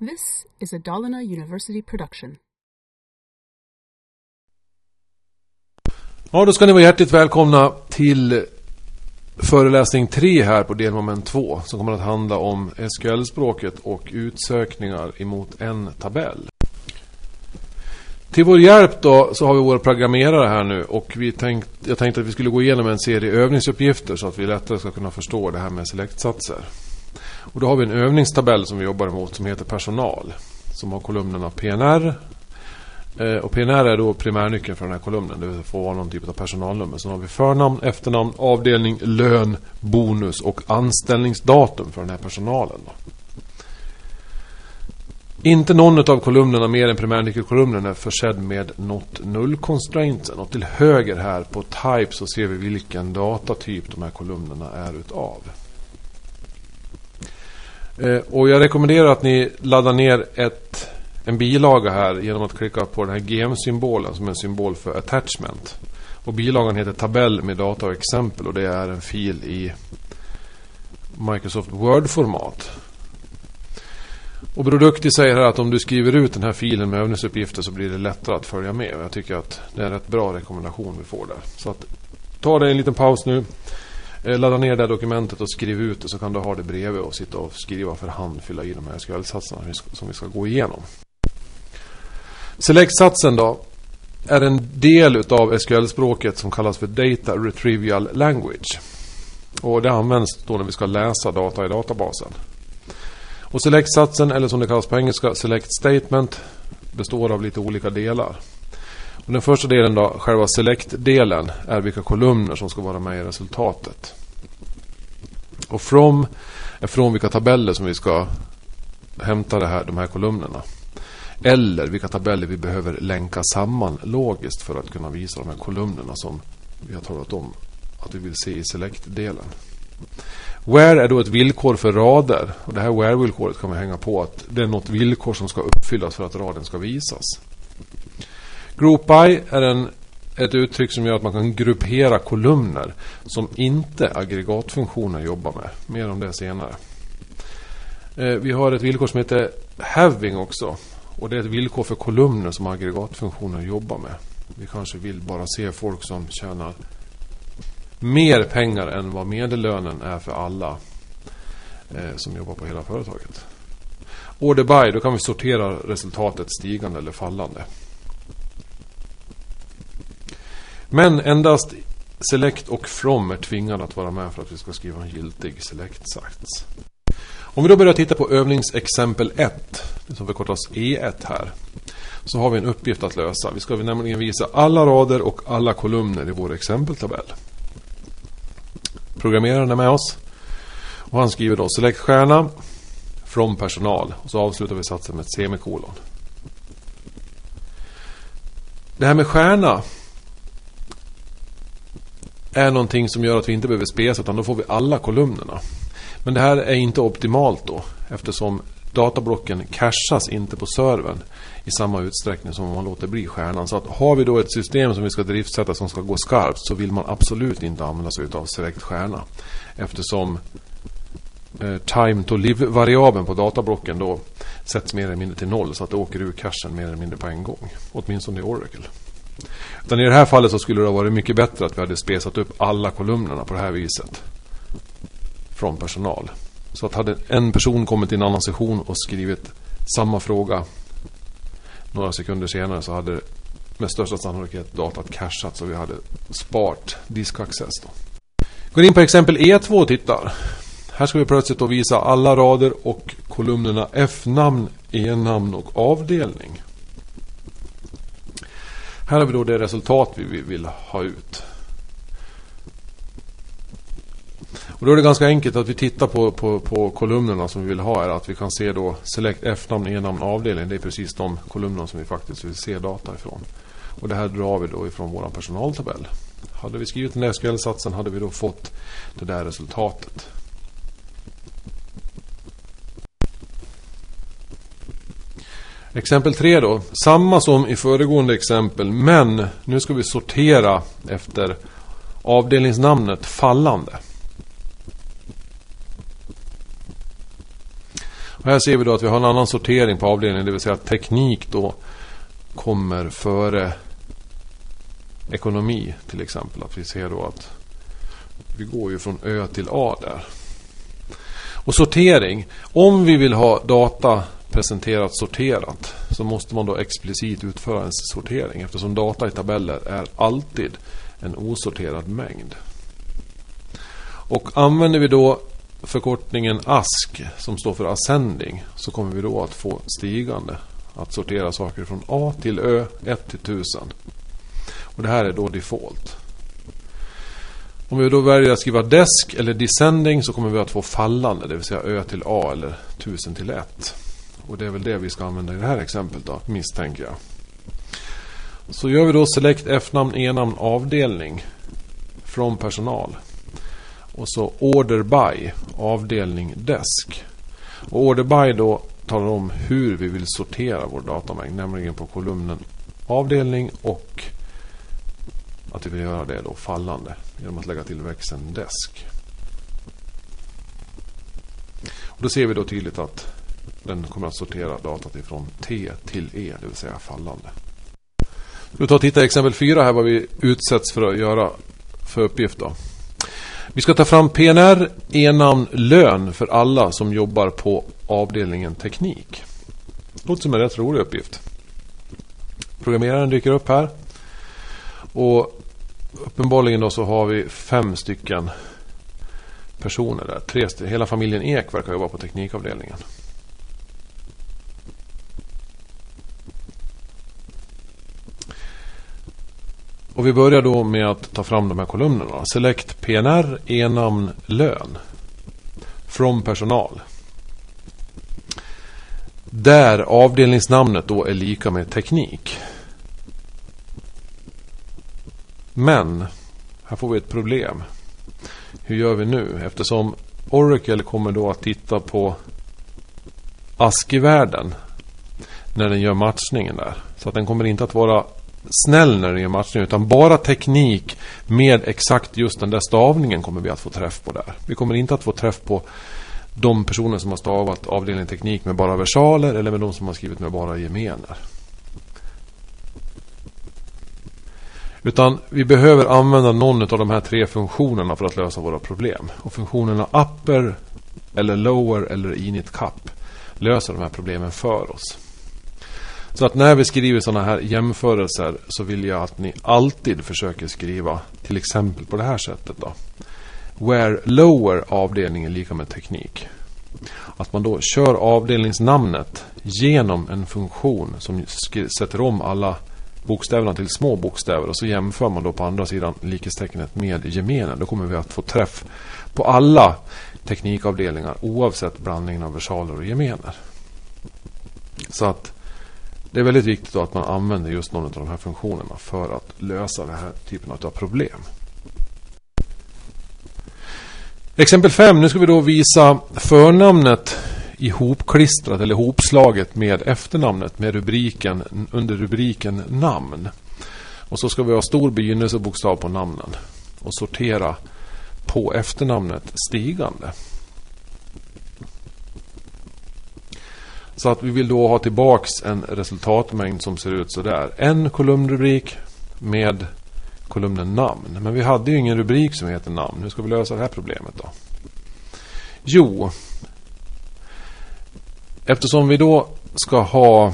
This is a Dalarna University production. Ja, då ska ni vara hjärtligt välkomna till föreläsning 3 här på delmoment 2 som kommer att handla om SQL-språket och utsökningar emot en tabell. Till vår hjälp då så har vi våra programmerare här nu och vi tänkt, jag tänkte att vi skulle gå igenom en serie övningsuppgifter så att vi lättare ska kunna förstå det här med selektsatser. Och då har vi en övningstabell som vi jobbar emot som heter personal. Som har kolumnerna PNR. Eh, och PNR är då primärnyckeln för den här kolumnen. Det får vara någon typ av personalnummer. Sen har vi förnamn, efternamn, avdelning, lön, bonus och anställningsdatum för den här personalen. Då. Inte någon av kolumnerna mer än primärnyckelkolumnen är försedd med not null constrainten. Och till höger här på type så ser vi vilken datatyp de här kolumnerna är utav. Eh, och jag rekommenderar att ni laddar ner ett, en bilaga här genom att klicka på den här GM-symbolen som är en symbol för attachment. Och bilagan heter tabell med data och exempel och det är en fil i Microsoft Word-format. Och Produkti säger här att om du skriver ut den här filen med övningsuppgifter så blir det lättare att följa med. Jag tycker att det är en rätt bra rekommendation vi får där. Så att ta dig en liten paus nu. Eh, ladda ner det här dokumentet och skriv ut det så kan du ha det bredvid och sitta och skriva för hand, fylla i de här SQL-satserna som vi ska gå igenom. Select-satsen då är en del utav SQL-språket som kallas för Data Retrieval Language. Och det används då när vi ska läsa data i databasen. Och select-satsen, eller som det kallas på engelska, select statement, består av lite olika delar. Och den första delen då, själva select-delen, är vilka kolumner som ska vara med i resultatet. Och from är från vilka tabeller som vi ska hämta det här, de här kolumnerna. Eller vilka tabeller vi behöver länka samman logiskt för att kunna visa de här kolumnerna som vi har talat om att vi vill se i select-delen. Where är då ett villkor för rader. Och det här where-villkoret kan vi hänga på att det är något villkor som ska uppfyllas för att raden ska visas. Group by är en, ett uttryck som gör att man kan gruppera kolumner som inte aggregatfunktioner jobbar med. Mer om det senare. Eh, vi har ett villkor som heter having också. Och det är ett villkor för kolumner som aggregatfunktioner jobbar med. Vi kanske vill bara se folk som tjänar mer pengar än vad medellönen är för alla eh, som jobbar på hela företaget. Order by, då kan vi sortera resultatet stigande eller fallande. Men endast Select och From är tvingade att vara med för att vi ska skriva en giltig Select-sats. Om vi då börjar titta på övningsexempel 1, som förkortas E1 här, så har vi en uppgift att lösa. Vi ska nämligen visa alla rader och alla kolumner i vår exempeltabell. Programmeraren är med oss. Och han skriver då select stjärna from personal. Och så avslutar vi satsen med ett semikolon. Det här med stjärna är någonting som gör att vi inte behöver spesa utan då får vi alla kolumnerna. Men det här är inte optimalt då eftersom datablocken cachas inte på servern i samma utsträckning som om man låter bli stjärnan. Så att har vi då ett system som vi ska driftsätta som ska gå skarpt så vill man absolut inte använda sig av select stjärna. Eftersom eh, time to live-variabeln på datablocken då sätts mer eller mindre till noll så att det åker ur cachen mer eller mindre på en gång. Åtminstone i Oracle. Utan i det här fallet så skulle det ha varit mycket bättre att vi hade spesat upp alla kolumnerna på det här viset. Från personal. Så att hade en person kommit till en annan session och skrivit samma fråga några sekunder senare så hade med största sannolikhet datat cashat så vi hade sparat diskaccess. Då. Går in på exempel E2 och tittar. Här ska vi plötsligt då visa alla rader och kolumnerna F-namn, E-namn och avdelning. Här har vi då det resultat vi vill ha ut. Och då är det ganska enkelt att vi tittar på, på, på kolumnerna som vi vill ha. Här, att vi kan se då select F-namn, E-namn, avdelning. Det är precis de kolumnerna som vi faktiskt vill se data ifrån. Och det här drar vi då ifrån vår personaltabell. Hade vi skrivit den SQL-satsen hade vi då fått det där resultatet. Exempel 3 då. Samma som i föregående exempel men nu ska vi sortera efter avdelningsnamnet fallande. Och här ser vi då att vi har en annan sortering på avdelningen. Det vill säga att teknik då kommer före ekonomi till exempel. Att vi ser då att vi går ju från Ö till A där. Och sortering. Om vi vill ha data presenterat sorterat så måste man då explicit utföra en sortering eftersom data i tabeller är alltid en osorterad mängd. Och använder vi då förkortningen ASK som står för ascending så kommer vi då att få stigande. Att sortera saker från A till Ö, 1 till 1000. Och det här är då default. Om vi då väljer att skriva desk eller descending så kommer vi att få fallande, det vill säga Ö till A eller 1000 till 1. Och det är väl det vi ska använda i det här exemplet då, misstänker jag. Så gör vi då select F-namn, E-namn, avdelning från personal. Och så order by, avdelning desk. Och order by då talar om hur vi vill sortera vår datamängd, nämligen på kolumnen avdelning och att vi vill göra det då fallande genom att lägga till växeln desk. Och då ser vi då tydligt att den kommer att sortera datat ifrån T till E, det vill säga fallande. Vi tar och tittar i exempel 4 här vad vi utsätts för att göra för uppgift. Då. Vi ska ta fram PNR, e-namn, lön för alla som jobbar på avdelningen teknik. Låter som en rätt rolig uppgift. Programmeraren dyker upp här. Och uppenbarligen då så har vi fem stycken personer där. Tre. Hela familjen Ek verkar jobba på teknikavdelningen. Och vi börjar då med att ta fram de här kolumnerna. Select PNR, e-namn, lön. From personal. Där avdelningsnamnet då är lika med teknik. Men, här får vi ett problem. Hur gör vi nu? Eftersom Oracle kommer då att titta på ASCII-världen när den gör matchningen där. Så att den kommer inte att vara snäll när det är matchning utan bara teknik med exakt just den där stavningen kommer vi att få träff på där. Vi kommer inte att få träff på de personer som har stavat avdelning teknik med bara versaler eller med de som har skrivit med bara gemener. Utan vi behöver använda någon av de här tre funktionerna för att lösa våra problem. Och funktionerna upper, eller lower eller init cap löser de här problemen för oss. Så att när vi skriver sådana här jämförelser så vill jag att ni alltid försöker skriva till exempel på det här sättet. då. Where lower avdelning är lika med teknik. Att man då kör avdelningsnamnet genom en funktion som sätter om alla bokstäverna till små bokstäver och så jämför man då på andra sidan likhetstecknet med gemenen. Då kommer vi att få träff på alla teknikavdelningar oavsett blandningen av versaler och gemener. Så att det är väldigt viktigt att man använder just någon av de här funktionerna för att lösa den här typen av problem. Exempel 5. Nu ska vi då visa förnamnet ihopklistrat eller hopslaget med efternamnet med rubriken, under rubriken namn. Och så ska vi ha stor begynnelsebokstav på namnen och sortera på efternamnet stigande. Så att vi vill då ha tillbaks en resultatmängd som ser ut så där. En kolumnrubrik med kolumnen namn. Men vi hade ju ingen rubrik som heter namn. Hur ska vi lösa det här problemet då? Jo, eftersom vi då ska ha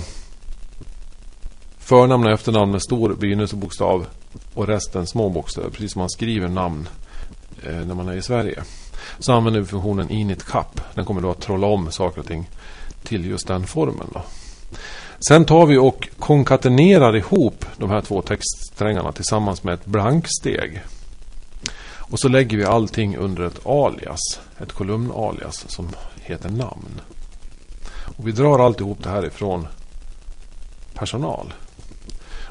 förnamn och efternamn med stor begynnelsebokstav och resten små bokstäver. Precis som man skriver namn eh, när man är i Sverige. Så använder vi funktionen initcap. Den kommer då att trolla om saker och ting till just den formen. Då. Sen tar vi och konkatenerar ihop de här två textsträngarna tillsammans med ett blanksteg. Och så lägger vi allting under ett alias, ett kolumnalias som heter namn. Och vi drar alltihop det här ifrån personal.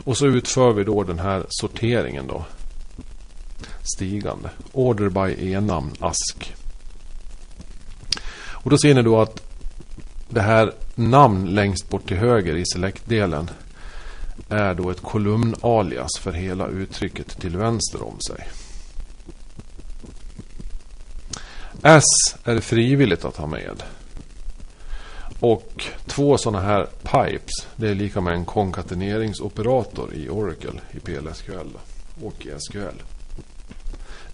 Och så utför vi då den här sorteringen då. Stigande. Order by e-namn ask. Och då ser ni då att det här namn längst bort till höger i select-delen är då ett kolumnalias för hela uttrycket till vänster om sig. S är frivilligt att ha med. Och två sådana här pipes, det är lika med en konkateneringsoperator i Oracle, i PLSQL och i SQL.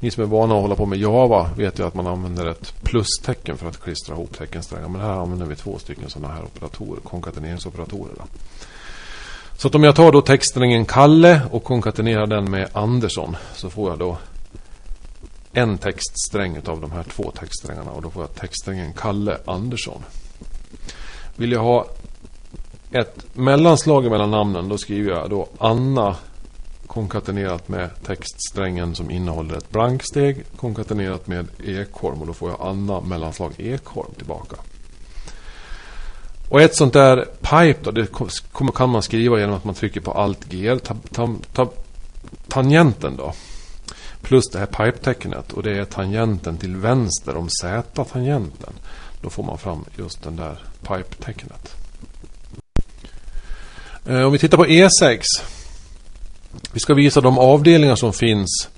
Ni som är vana att hålla på med Java vet ju att man använder ett plustecken för att klistra ihop teckensträngar. Men här använder vi två stycken sådana här operatorer, konkateneringsoperatorer. Då. Så att om jag tar då textsträngen Kalle och konkatenerar den med Andersson så får jag då en textsträng av de här två textsträngarna och då får jag textsträngen Kalle Andersson. Vill jag ha ett mellanslag mellan namnen då skriver jag då Anna konkatenerat med textsträngen som innehåller ett blanksteg konkatenerat med Ekholm och då får jag Anna mellanslag Ekholm tillbaka. Och ett sånt där pipe då, det kan man skriva genom att man trycker på Alt G, ta, ta, ta, tangenten då. Plus det här pipe-tecknet och det är tangenten till vänster om Z-tangenten. Då får man fram just den där pipe-tecknet. Eh, om vi tittar på E6. Vi ska visa de avdelningar som finns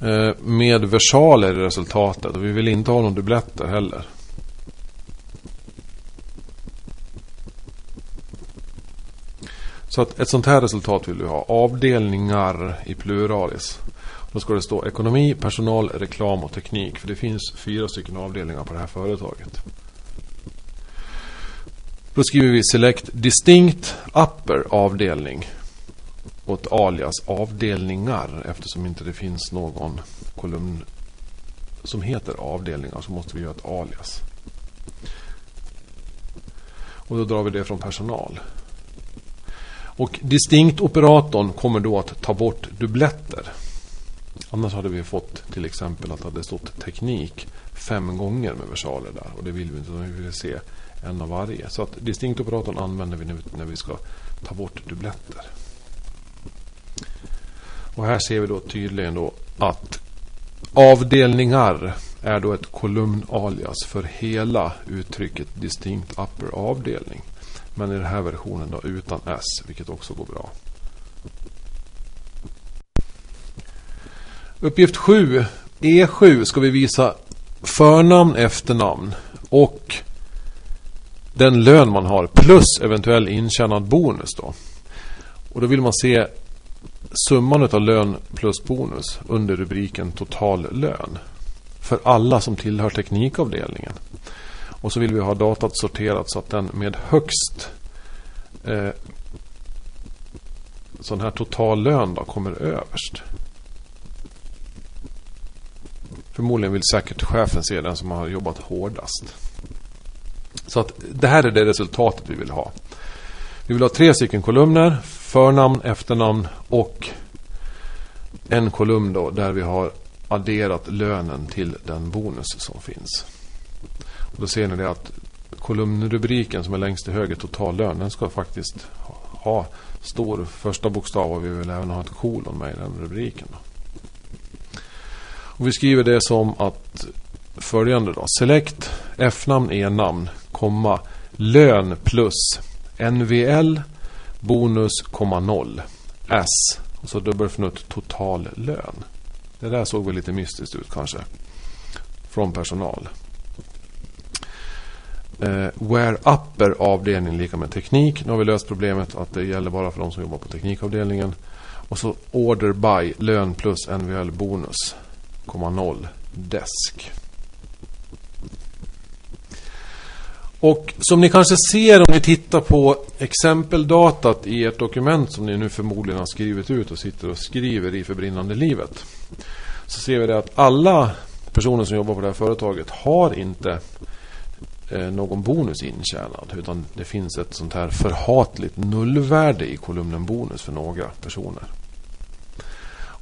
eh, med versaler i resultatet. Och vi vill inte ha någon dubbletter heller. Så att ett sånt här resultat vill vi ha. Avdelningar i pluralis. Då ska det stå ekonomi, personal, reklam och teknik. För det finns fyra stycken avdelningar på det här företaget. Då skriver vi select distinct upper avdelning. Och ett alias avdelningar. Eftersom inte det finns någon kolumn som heter avdelningar så måste vi göra ett alias. Och då drar vi det från personal. Och distinktoperatorn kommer då att ta bort dubbletter. Annars hade vi fått till exempel att det hade stått teknik fem gånger med versaler där. Och det vill vi inte, vi vill se en av varje. Så att distinktoperatorn använder vi nu när vi ska ta bort dubbletter. Och här ser vi då tydligen då att avdelningar är då ett kolumnalias för hela uttrycket distinkt upper avdelning. Men i den här versionen då utan S, vilket också går bra. Uppgift 7. E7 ska vi visa förnamn, efternamn och den lön man har plus eventuell intjänad bonus då. Och då vill man se summan av lön plus bonus under rubriken total lön. För alla som tillhör teknikavdelningen. Och så vill vi ha datat sorterat så att den med högst eh, sån här total lön då kommer överst. Förmodligen vill säkert chefen se den som har jobbat hårdast. Så att det här är det resultatet vi vill ha. Vi vill ha tre stycken kolumner. Förnamn, efternamn och en kolumn då där vi har adderat lönen till den bonus som finns. Och då ser ni det att kolumnrubriken som är längst till höger, totallön, den ska faktiskt ha stor första bokstav och vi vill även ha ett kolon med i den rubriken. Då. Och vi skriver det som att följande då. Select F-namn, E-namn, komma lön plus NVL bonus, komma noll S och så dubbelfnutt total lön. Det där såg väl lite mystiskt ut kanske. Från personal. Eh, where upper avdelning lika med teknik. Nu har vi löst problemet att det gäller bara för de som jobbar på teknikavdelningen. Och så order by lön plus NVL bonus, 0 desk. Och som ni kanske ser om ni tittar på exempeldatat i ert dokument som ni nu förmodligen har skrivit ut och sitter och skriver i förbrinnande livet. Så ser vi det att alla personer som jobbar på det här företaget har inte eh, någon bonus intjänad. Utan det finns ett sånt här förhatligt nullvärde i kolumnen bonus för några personer.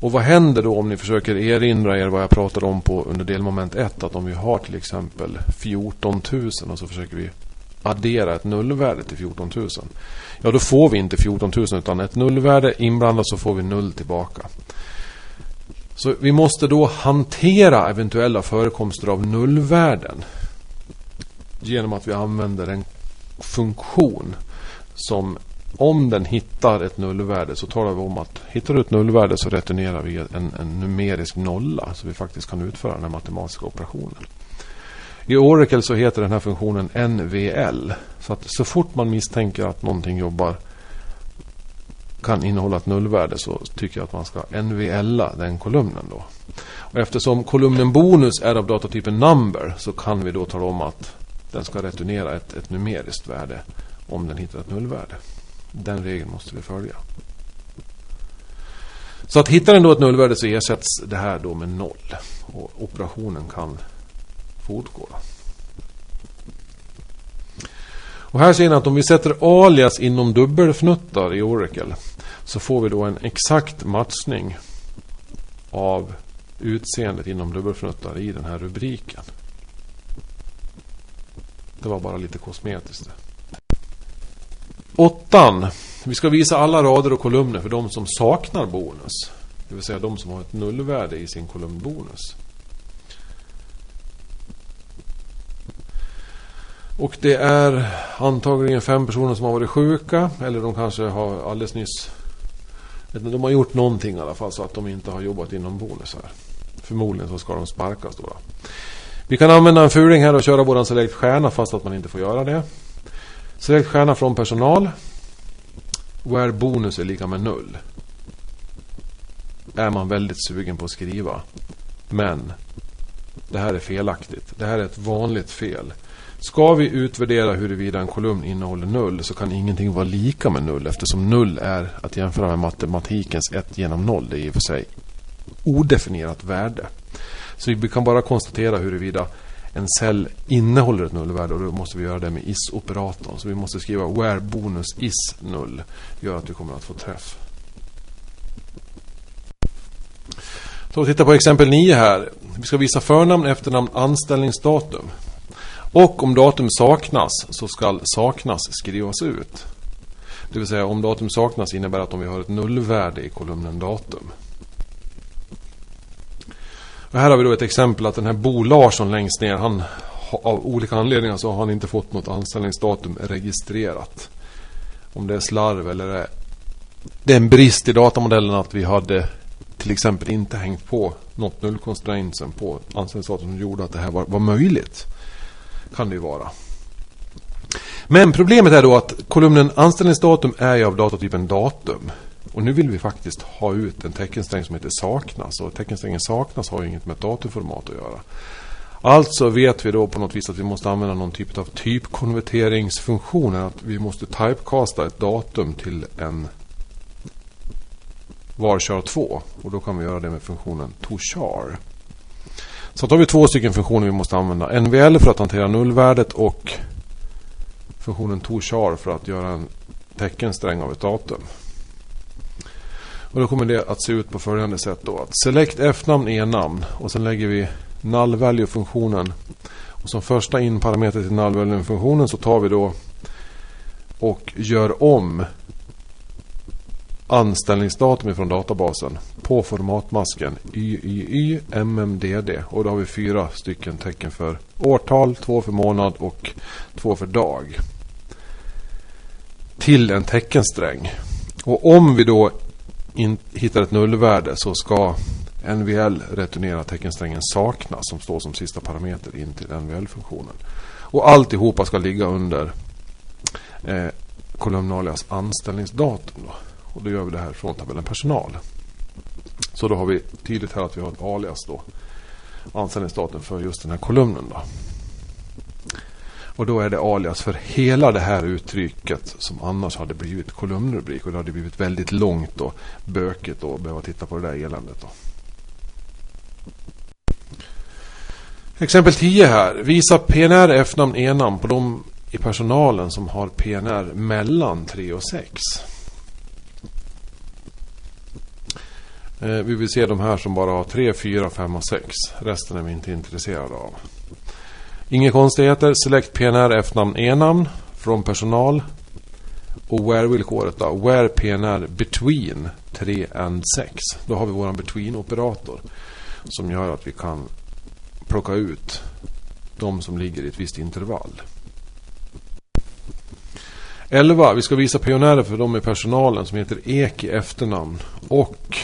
Och vad händer då om ni försöker erinra er vad jag pratade om på under delmoment 1? Att om vi har till exempel 14 000 och så försöker vi addera ett nullvärde till 14 000. Ja, då får vi inte 14 000 utan ett nullvärde inblandat så får vi null tillbaka. Så vi måste då hantera eventuella förekomster av nullvärden genom att vi använder en funktion som om den hittar ett nullvärde så talar vi om att hittar du ett nullvärde så returnerar vi en, en numerisk nolla så vi faktiskt kan utföra den här matematiska operationen. I Oracle så heter den här funktionen NVL. Så att så fort man misstänker att någonting jobbar kan innehålla ett nullvärde så tycker jag att man ska NVLa den kolumnen då. Och eftersom kolumnen bonus är av datatypen number så kan vi då tala om att den ska returnera ett, ett numeriskt värde om den hittar ett nullvärde. Den regeln måste vi följa. Så att hittar den då ett nullvärde så ersätts det här då med noll. Och operationen kan fortgå. Och här ser ni att om vi sätter alias inom dubbelfnuttar i Oracle så får vi då en exakt matchning av utseendet inom dubbelfnuttar i den här rubriken. Det var bara lite kosmetiskt. Åttan. Vi ska visa alla rader och kolumner för de som saknar bonus. Det vill säga de som har ett nullvärde i sin kolumnbonus. Och det är antagligen fem personer som har varit sjuka. Eller de kanske har alldeles nyss... De har gjort någonting i alla fall så att de inte har jobbat inom bonus här. Förmodligen så ska de sparkas då. då. Vi kan använda en fuling här och köra våran select stjärna fast att man inte får göra det. Select stjärna från personal. Where bonus är lika med null. Är man väldigt sugen på att skriva. Men det här är felaktigt. Det här är ett vanligt fel. Ska vi utvärdera huruvida en kolumn innehåller null så kan ingenting vara lika med null eftersom null är att jämföra med matematikens 1 genom 0. Det är i och för sig odefinierat värde. Så vi kan bara konstatera huruvida en cell innehåller ett nullvärde och då måste vi göra det med is-operatorn. Så vi måste skriva where bonus is null. Det gör att vi kommer att få träff. Så titta på exempel 9 här. Vi ska visa förnamn, efternamn, anställningsdatum. Och om datum saknas så ska saknas skrivas ut. Det vill säga om datum saknas innebär att om vi har ett nullvärde i kolumnen datum. Och här har vi då ett exempel att den här Bo Larsson längst ner, han av olika anledningar så har han inte fått något anställningsdatum registrerat. Om det är slarv eller är det är en brist i datamodellen att vi hade till exempel inte hängt på något nullkonstrainsen på anställningsdatum som gjorde att det här var, var möjligt. Kan det ju vara. Men problemet är då att kolumnen anställningsdatum är ju av datatypen datum. Och nu vill vi faktiskt ha ut en teckensträng som heter saknas. Och teckensträngen saknas har ju inget med ett datumformat att göra. Alltså vet vi då på något vis att vi måste använda någon typ av typkonverteringsfunktion. Att vi måste typecasta ett datum till en varchar 2. Och då kan vi göra det med funktionen tochar. Så då har vi två stycken funktioner vi måste använda. NVL för att hantera nullvärdet och funktionen tochar för att göra en teckensträng av ett datum. Och då kommer det att se ut på följande sätt då. Att select f-namn e-namn och sen lägger vi null value-funktionen. Och som första inparameter till null value-funktionen så tar vi då och gör om anställningsdatum från databasen på formatmasken YYY MMDD. Och då har vi fyra stycken tecken för årtal, två för månad och två för dag. Till en teckensträng. Och om vi då in, hittar ett nullvärde så ska NVL returnera teckensträngen saknas som står som sista parameter in till NVL-funktionen. Och alltihopa ska ligga under eh, kolumnalias anställningsdatum. Då. Och då gör vi det här från tabellen personal. Så då har vi tydligt här att vi har ett alias då. Anställningsdatum för just den här kolumnen då. Och då är det alias för hela det här uttrycket som annars hade blivit kolumnrubrik. Och det hade blivit väldigt långt och bökigt att behöva titta på det där eländet. Då. Exempel 10 här. Visa PNR, F-namn, E-namn på de i personalen som har PNR mellan 3 och 6. Eh, vi vill se de här som bara har 3, 4, 5 och 6. Resten är vi inte intresserade av. Inga konstigheter. Select PNR F-namn E-namn från personal. Och where-villkoret då. Where PNR between 3 and 6. Då har vi vår between-operator. Som gör att vi kan plocka ut de som ligger i ett visst intervall. 11. Vi ska visa pionjärer för de i personalen som heter Ek i efternamn. Och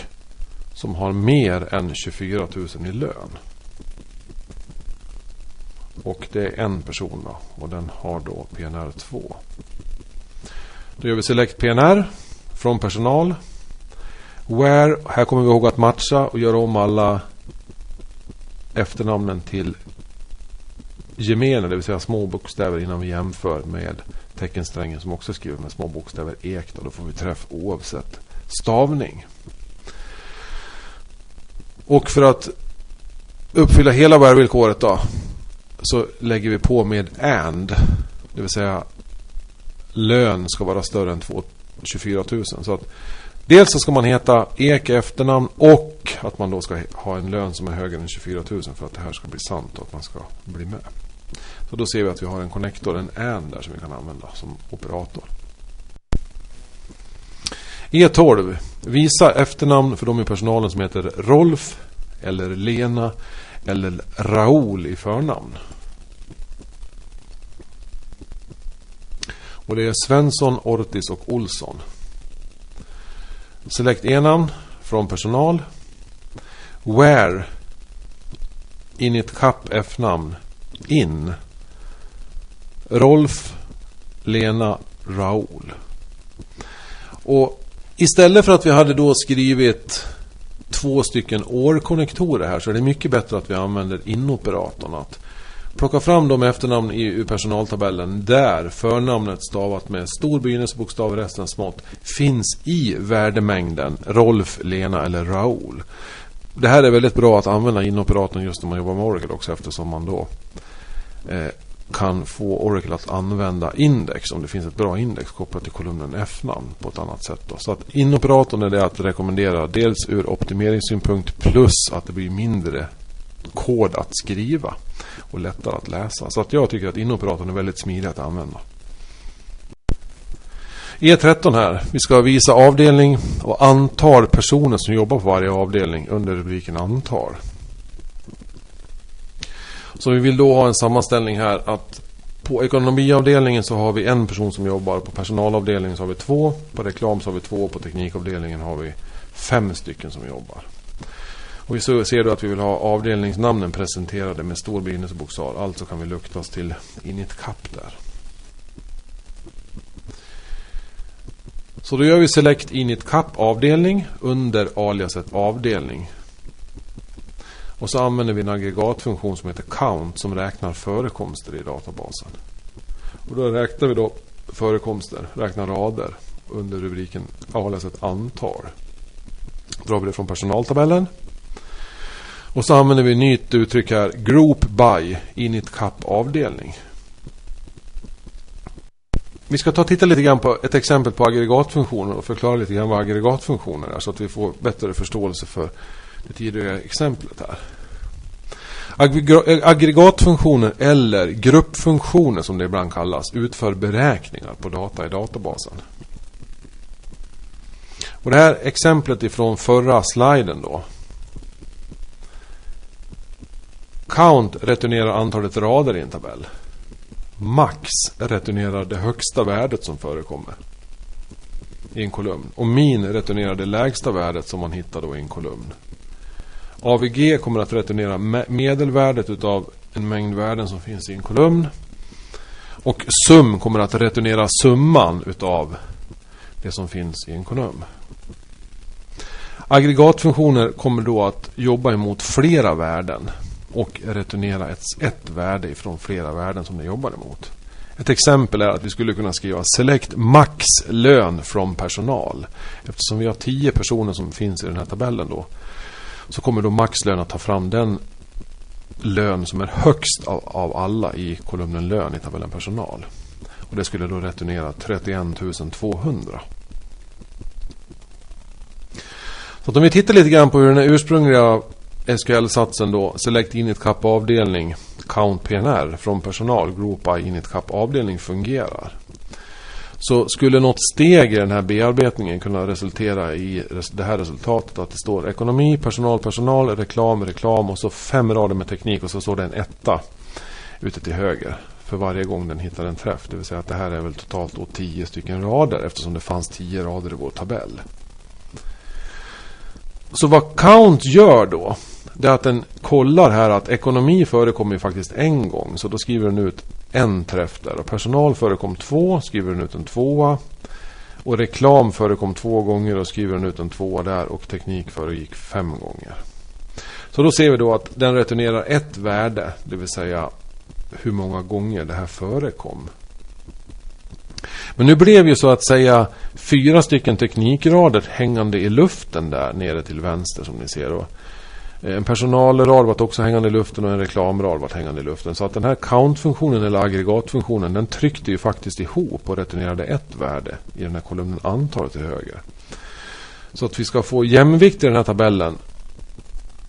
som har mer än 24 000 i lön. Och det är en person då. Och den har då PNR 2. Då gör vi Select PNR från personal. Where, här kommer vi ihåg att matcha och göra om alla efternamnen till gemene, det vill säga små bokstäver innan vi jämför med teckensträngen som också skriver med små bokstäver ek. Då, då får vi träff oavsett stavning. Och för att uppfylla hela where-villkoret då så lägger vi på med and. Det vill säga lön ska vara större än 24 000. Så att dels så ska man heta Ek efternamn och att man då ska ha en lön som är högre än 24 000 för att det här ska bli sant och att man ska bli med. Så då ser vi att vi har en connector, en AND där som vi kan använda som operator. E12. Visa efternamn för de i personalen som heter Rolf eller Lena eller Raoul i förnamn. Och det är Svensson, Ortis och Olsson. Select e-namn från personal. Where init Kapp f-namn in Rolf, Lena, Raoul. Och istället för att vi hade då skrivit två stycken årkonnektorer här så är det mycket bättre att vi använder inoperatorn. Att plocka fram de efternamn i personaltabellen där förnamnet stavat med stor begynnelsebokstav resten smått finns i värdemängden Rolf, Lena eller Raoul. Det här är väldigt bra att använda inoperatorn just när man jobbar med Oracle också eftersom man då eh, kan få Oracle att använda index om det finns ett bra index kopplat till kolumnen F-namn på ett annat sätt. Då. Så att inoperatorn är det att rekommendera dels ur optimeringssynpunkt plus att det blir mindre kod att skriva och lättare att läsa. Så att jag tycker att inoperatorn är väldigt smidig att använda. E13 här. Vi ska visa avdelning och antal personer som jobbar på varje avdelning under rubriken antal. Så vi vill då ha en sammanställning här att på ekonomiavdelningen så har vi en person som jobbar. På personalavdelningen så har vi två. På reklam så har vi två. På teknikavdelningen har vi fem stycken som jobbar. Och vi ser då att vi vill ha avdelningsnamnen presenterade med stor begynnelsebokstav. Alltså kan vi lukta oss till init kapp där. Så då gör vi select init kapp avdelning under aliaset avdelning. Och så använder vi en aggregatfunktion som heter count som räknar förekomster i databasen. Och då räknar vi då förekomster, räknar rader under rubriken aliaset antal. Drar vi det från personaltabellen. Och så använder vi ett nytt uttryck här. Group by init cap avdelning. Vi ska ta och titta lite grann på ett exempel på aggregatfunktioner och förklara lite grann vad aggregatfunktioner är så att vi får bättre förståelse för det tidigare exemplet här. Eh, aggregatfunktioner eller gruppfunktioner som det ibland kallas utför beräkningar på data i databasen. Och det här exemplet ifrån förra sliden då. Count returnerar antalet rader i en tabell. Max returnerar det högsta värdet som förekommer i en kolumn. Och min returnerar det lägsta värdet som man hittar då i en kolumn. AVG kommer att returnera medelvärdet utav en mängd värden som finns i en kolumn. Och sum kommer att returnera summan utav det som finns i en kolumn. Aggregatfunktioner kommer då att jobba emot flera värden och returnera ett, ett värde ifrån flera värden som det jobbar emot. Ett exempel är att vi skulle kunna skriva Select max lön från personal. Eftersom vi har tio personer som finns i den här tabellen då. Så kommer då maxlön att ta fram den lön som är högst av, av alla i kolumnen lön i tabellen personal. Och det skulle då returnera 31 200. Så om vi tittar lite grann på hur den ursprungliga SQL-satsen då Select Init Cap avdelning Count PNR från personal Group by Init Cap avdelning fungerar. Så skulle något steg i den här bearbetningen kunna resultera i det här resultatet att det står ekonomi, personal, personal, reklam, reklam och så fem rader med teknik och så står det en etta ute till höger för varje gång den hittar en träff. Det vill säga att det här är väl totalt då tio stycken rader eftersom det fanns tio rader i vår tabell. Så vad count gör då det är att den kollar här att ekonomi förekommer ju faktiskt en gång. Så då skriver den ut en träff där. Och personal förekom två, skriver den ut en tvåa. Och reklam förekom två gånger och skriver den ut en tvåa där. Och teknik föregick fem gånger. Så då ser vi då att den returnerar ett värde. Det vill säga hur många gånger det här förekom. Men nu blev ju så att säga fyra stycken teknikrader hängande i luften där nere till vänster som ni ser. Eh, en personalrad var också hängande i luften och en reklamrad var hängande i luften. Så att den här count-funktionen eller aggregatfunktionen den tryckte ju faktiskt ihop och returnerade ett värde i den här kolumnen antal till höger. Så att vi ska få jämvikt i den här tabellen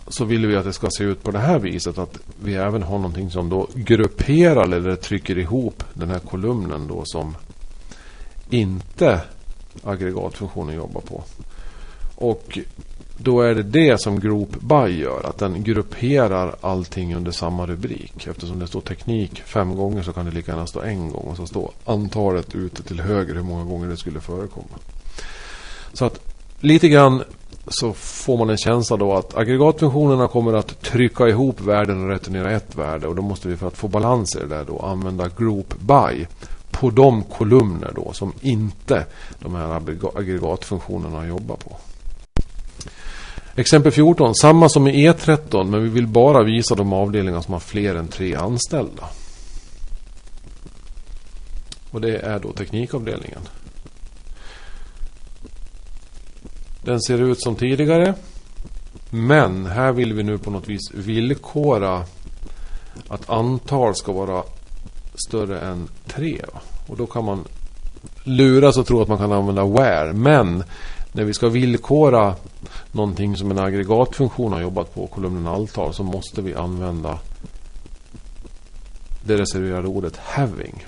så vill vi att det ska se ut på det här viset. Att vi även har någonting som då grupperar eller trycker ihop den här kolumnen då som inte aggregatfunktionen jobbar på. Och då är det det som Group By gör. Att den grupperar allting under samma rubrik. Eftersom det står teknik fem gånger så kan det lika gärna stå en gång. Och så står antalet ute till höger hur många gånger det skulle förekomma. Så att lite grann så får man en känsla då att aggregatfunktionerna kommer att trycka ihop värden och returnera ett värde. Och då måste vi för att få balans i det där då använda Group By på de kolumner då som inte de här aggregatfunktionerna jobbar på. Exempel 14. Samma som i E13 men vi vill bara visa de avdelningar som har fler än tre anställda. Och det är då teknikavdelningen. Den ser ut som tidigare. Men här vill vi nu på något vis villkora att antal ska vara större än tre. Och då kan man luras och tro att man kan använda where. Men när vi ska villkora någonting som en aggregatfunktion har jobbat på, kolumnen alltal, så måste vi använda det reserverade ordet having.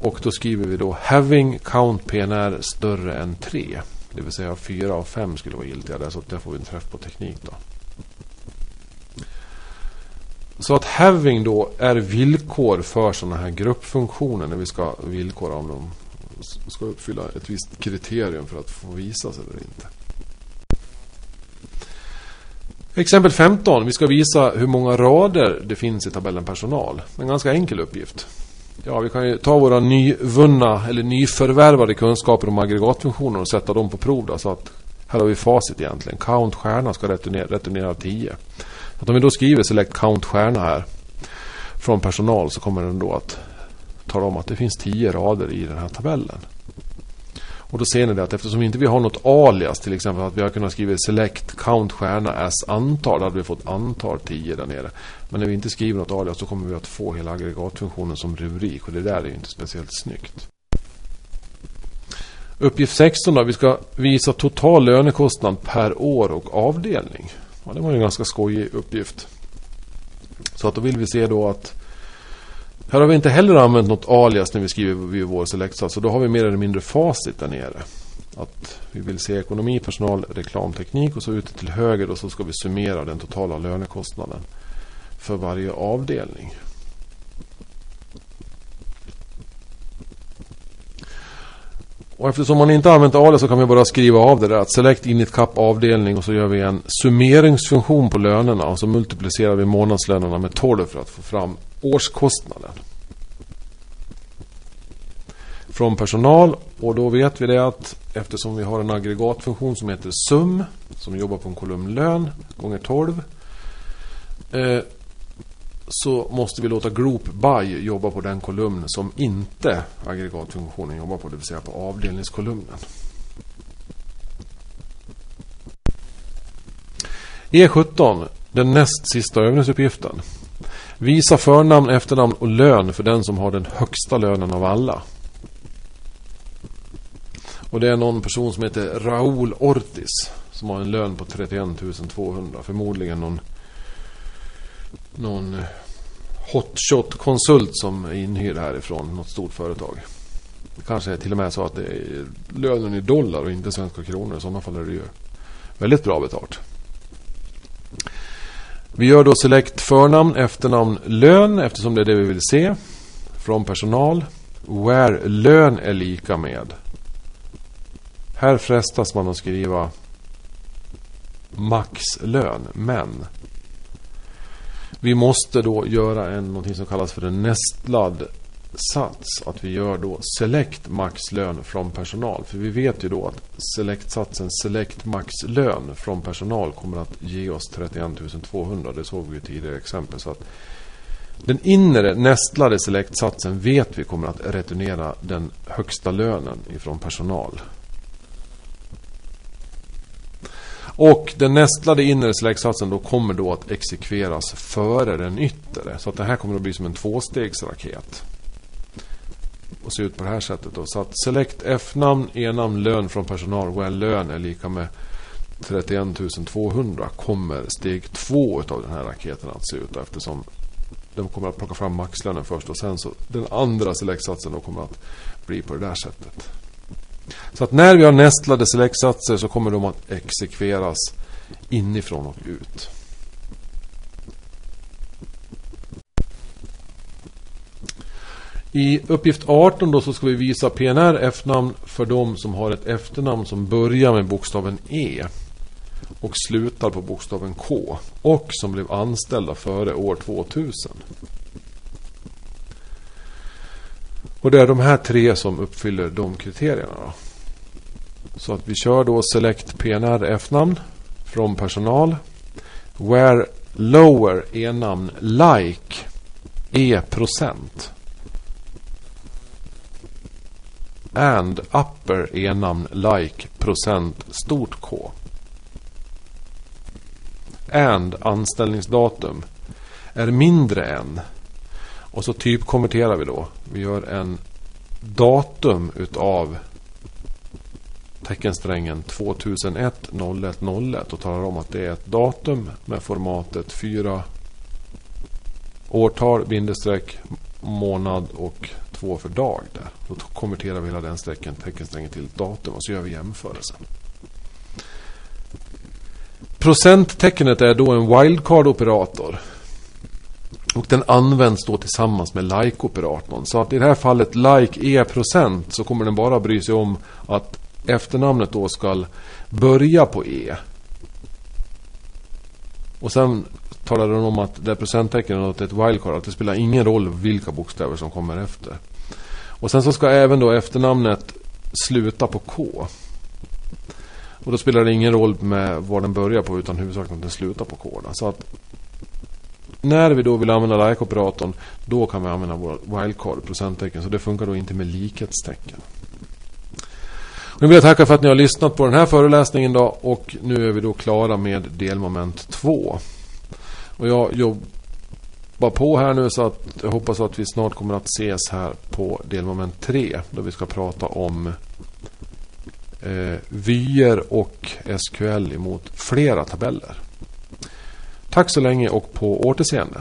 Och då skriver vi då having count PNR större än 3. Det vill säga 4 av 5 skulle vara giltiga där. Så där får vi en träff på teknik då. Så att having då är villkor för sådana här gruppfunktioner när vi ska villkora om de ska uppfylla ett visst kriterium för att få visas eller inte. Exempel 15. Vi ska visa hur många rader det finns i tabellen personal. En ganska enkel uppgift. Ja, vi kan ju ta våra nyvunna eller nyförvärvade kunskaper om aggregatfunktioner och sätta dem på prov. Då, så att här har vi facit egentligen. Count stjärna ska returnera, returnera 10. Att om vi då skriver select count stjärna här från personal så kommer den då att tala om att det finns 10 rader i den här tabellen. Och då ser ni det att eftersom inte vi har något alias till exempel att vi har kunnat skriva select count stjärna as antal. Då hade vi fått antal 10 där nere. Men när vi inte skriver något alias så kommer vi att få hela aggregatfunktionen som rubrik. Och det där är ju inte speciellt snyggt. Uppgift 16 då. Vi ska visa total lönekostnad per år och avdelning. Ja, det var en ganska skojig uppgift. Så att då vill vi se då att här har vi inte heller använt något alias när vi skriver vår selektsats. Så då har vi mer eller mindre facit där nere. Att vi vill se ekonomi, personal, reklamteknik och så ute till höger och så ska vi summera den totala lönekostnaden för varje avdelning. Och eftersom man inte använt alias så kan vi bara skriva av det där. Att select init cap avdelning och så gör vi en summeringsfunktion på lönerna. Och så multiplicerar vi månadslönerna med 12 för att få fram årskostnaden. Från personal. Och då vet vi det att eftersom vi har en aggregatfunktion som heter sum. Som jobbar på en kolumn lön gånger 12. Eh, så måste vi låta Group By jobba på den kolumn som inte aggregatfunktionen jobbar på, det vill säga på avdelningskolumnen. E17, den näst sista övningsuppgiften. Visa förnamn, efternamn och lön för den som har den högsta lönen av alla. Och det är någon person som heter Raúl Ortiz som har en lön på 31 200. Förmodligen någon någon hotshot-konsult som är inhyrd härifrån något stort företag. Det kanske är till och med så att det är lönen i dollar och inte svenska kronor. I sådana fall är det ju väldigt bra betalt. Vi gör då select förnamn, efternamn, lön eftersom det är det vi vill se. Från personal. Where lön är lika med. Här frestas man att skriva maxlön. Men vi måste då göra en, någonting som kallas för en Nestlad sats. Att vi gör då select maxlön från personal. För vi vet ju då att select-satsen select maxlön från personal kommer att ge oss 31 200. Det såg vi ju tidigare exempel. Så att den inre nästlade select-satsen vet vi kommer att returnera den högsta lönen ifrån personal. Och den nästlade inre select-satsen då kommer då att exekveras före den yttre. Så att det här kommer att bli som en tvåstegsraket. Och se ut på det här sättet då. Så att select F-namn, E-namn, lön från personal. Well, lön är lika med 31 200 kommer steg två av den här raketen att se ut eftersom de kommer att plocka fram maxlönen först och sen så den andra selektsatsen då kommer att bli på det där sättet. Så att när vi har nästlade selektsatser så kommer de att exekveras inifrån och ut. I uppgift 18 då så ska vi visa PNR F-namn för de som har ett efternamn som börjar med bokstaven E och slutar på bokstaven K och som blev anställda före år 2000. Och det är de här tre som uppfyller de kriterierna. Då. Så att vi kör då Select PNR F-namn från personal. Where lower E-namn like E procent. And upper E-namn like procent stort K and anställningsdatum är mindre än. Och så typkonverterar vi då. Vi gör en datum utav teckensträngen 2001 01 01 och talar om att det är ett datum med formatet 4 årtal, bindestreck, månad och 2 för dag. Där. Då konverterar vi hela den strecken, teckensträngen till ett datum och så gör vi jämförelsen. Procenttecknet är då en wildcard-operator. Och den används då tillsammans med like-operatorn. Så att i det här fallet like är procent så kommer den bara bry sig om att efternamnet då ska börja på e. Och sen talar de om att det är procenttecken är ett wildcard. Att det spelar ingen roll vilka bokstäver som kommer efter. Och sen så ska även då efternamnet sluta på K. Och då spelar det ingen roll med var den börjar på utan huvudsakligen att den slutar på K. Så att när vi då vill använda like-operatorn då kan vi använda vår wildcard procenttecken. Så det funkar då inte med likhetstecken. Nu vill jag tacka för att ni har lyssnat på den här föreläsningen då och nu är vi då klara med delmoment 2. Och jag jobbar på här nu så att jag hoppas att vi snart kommer att ses här på delmoment 3 då vi ska prata om eh, vyer och SQL emot flera tabeller. Tack så länge och på återseende.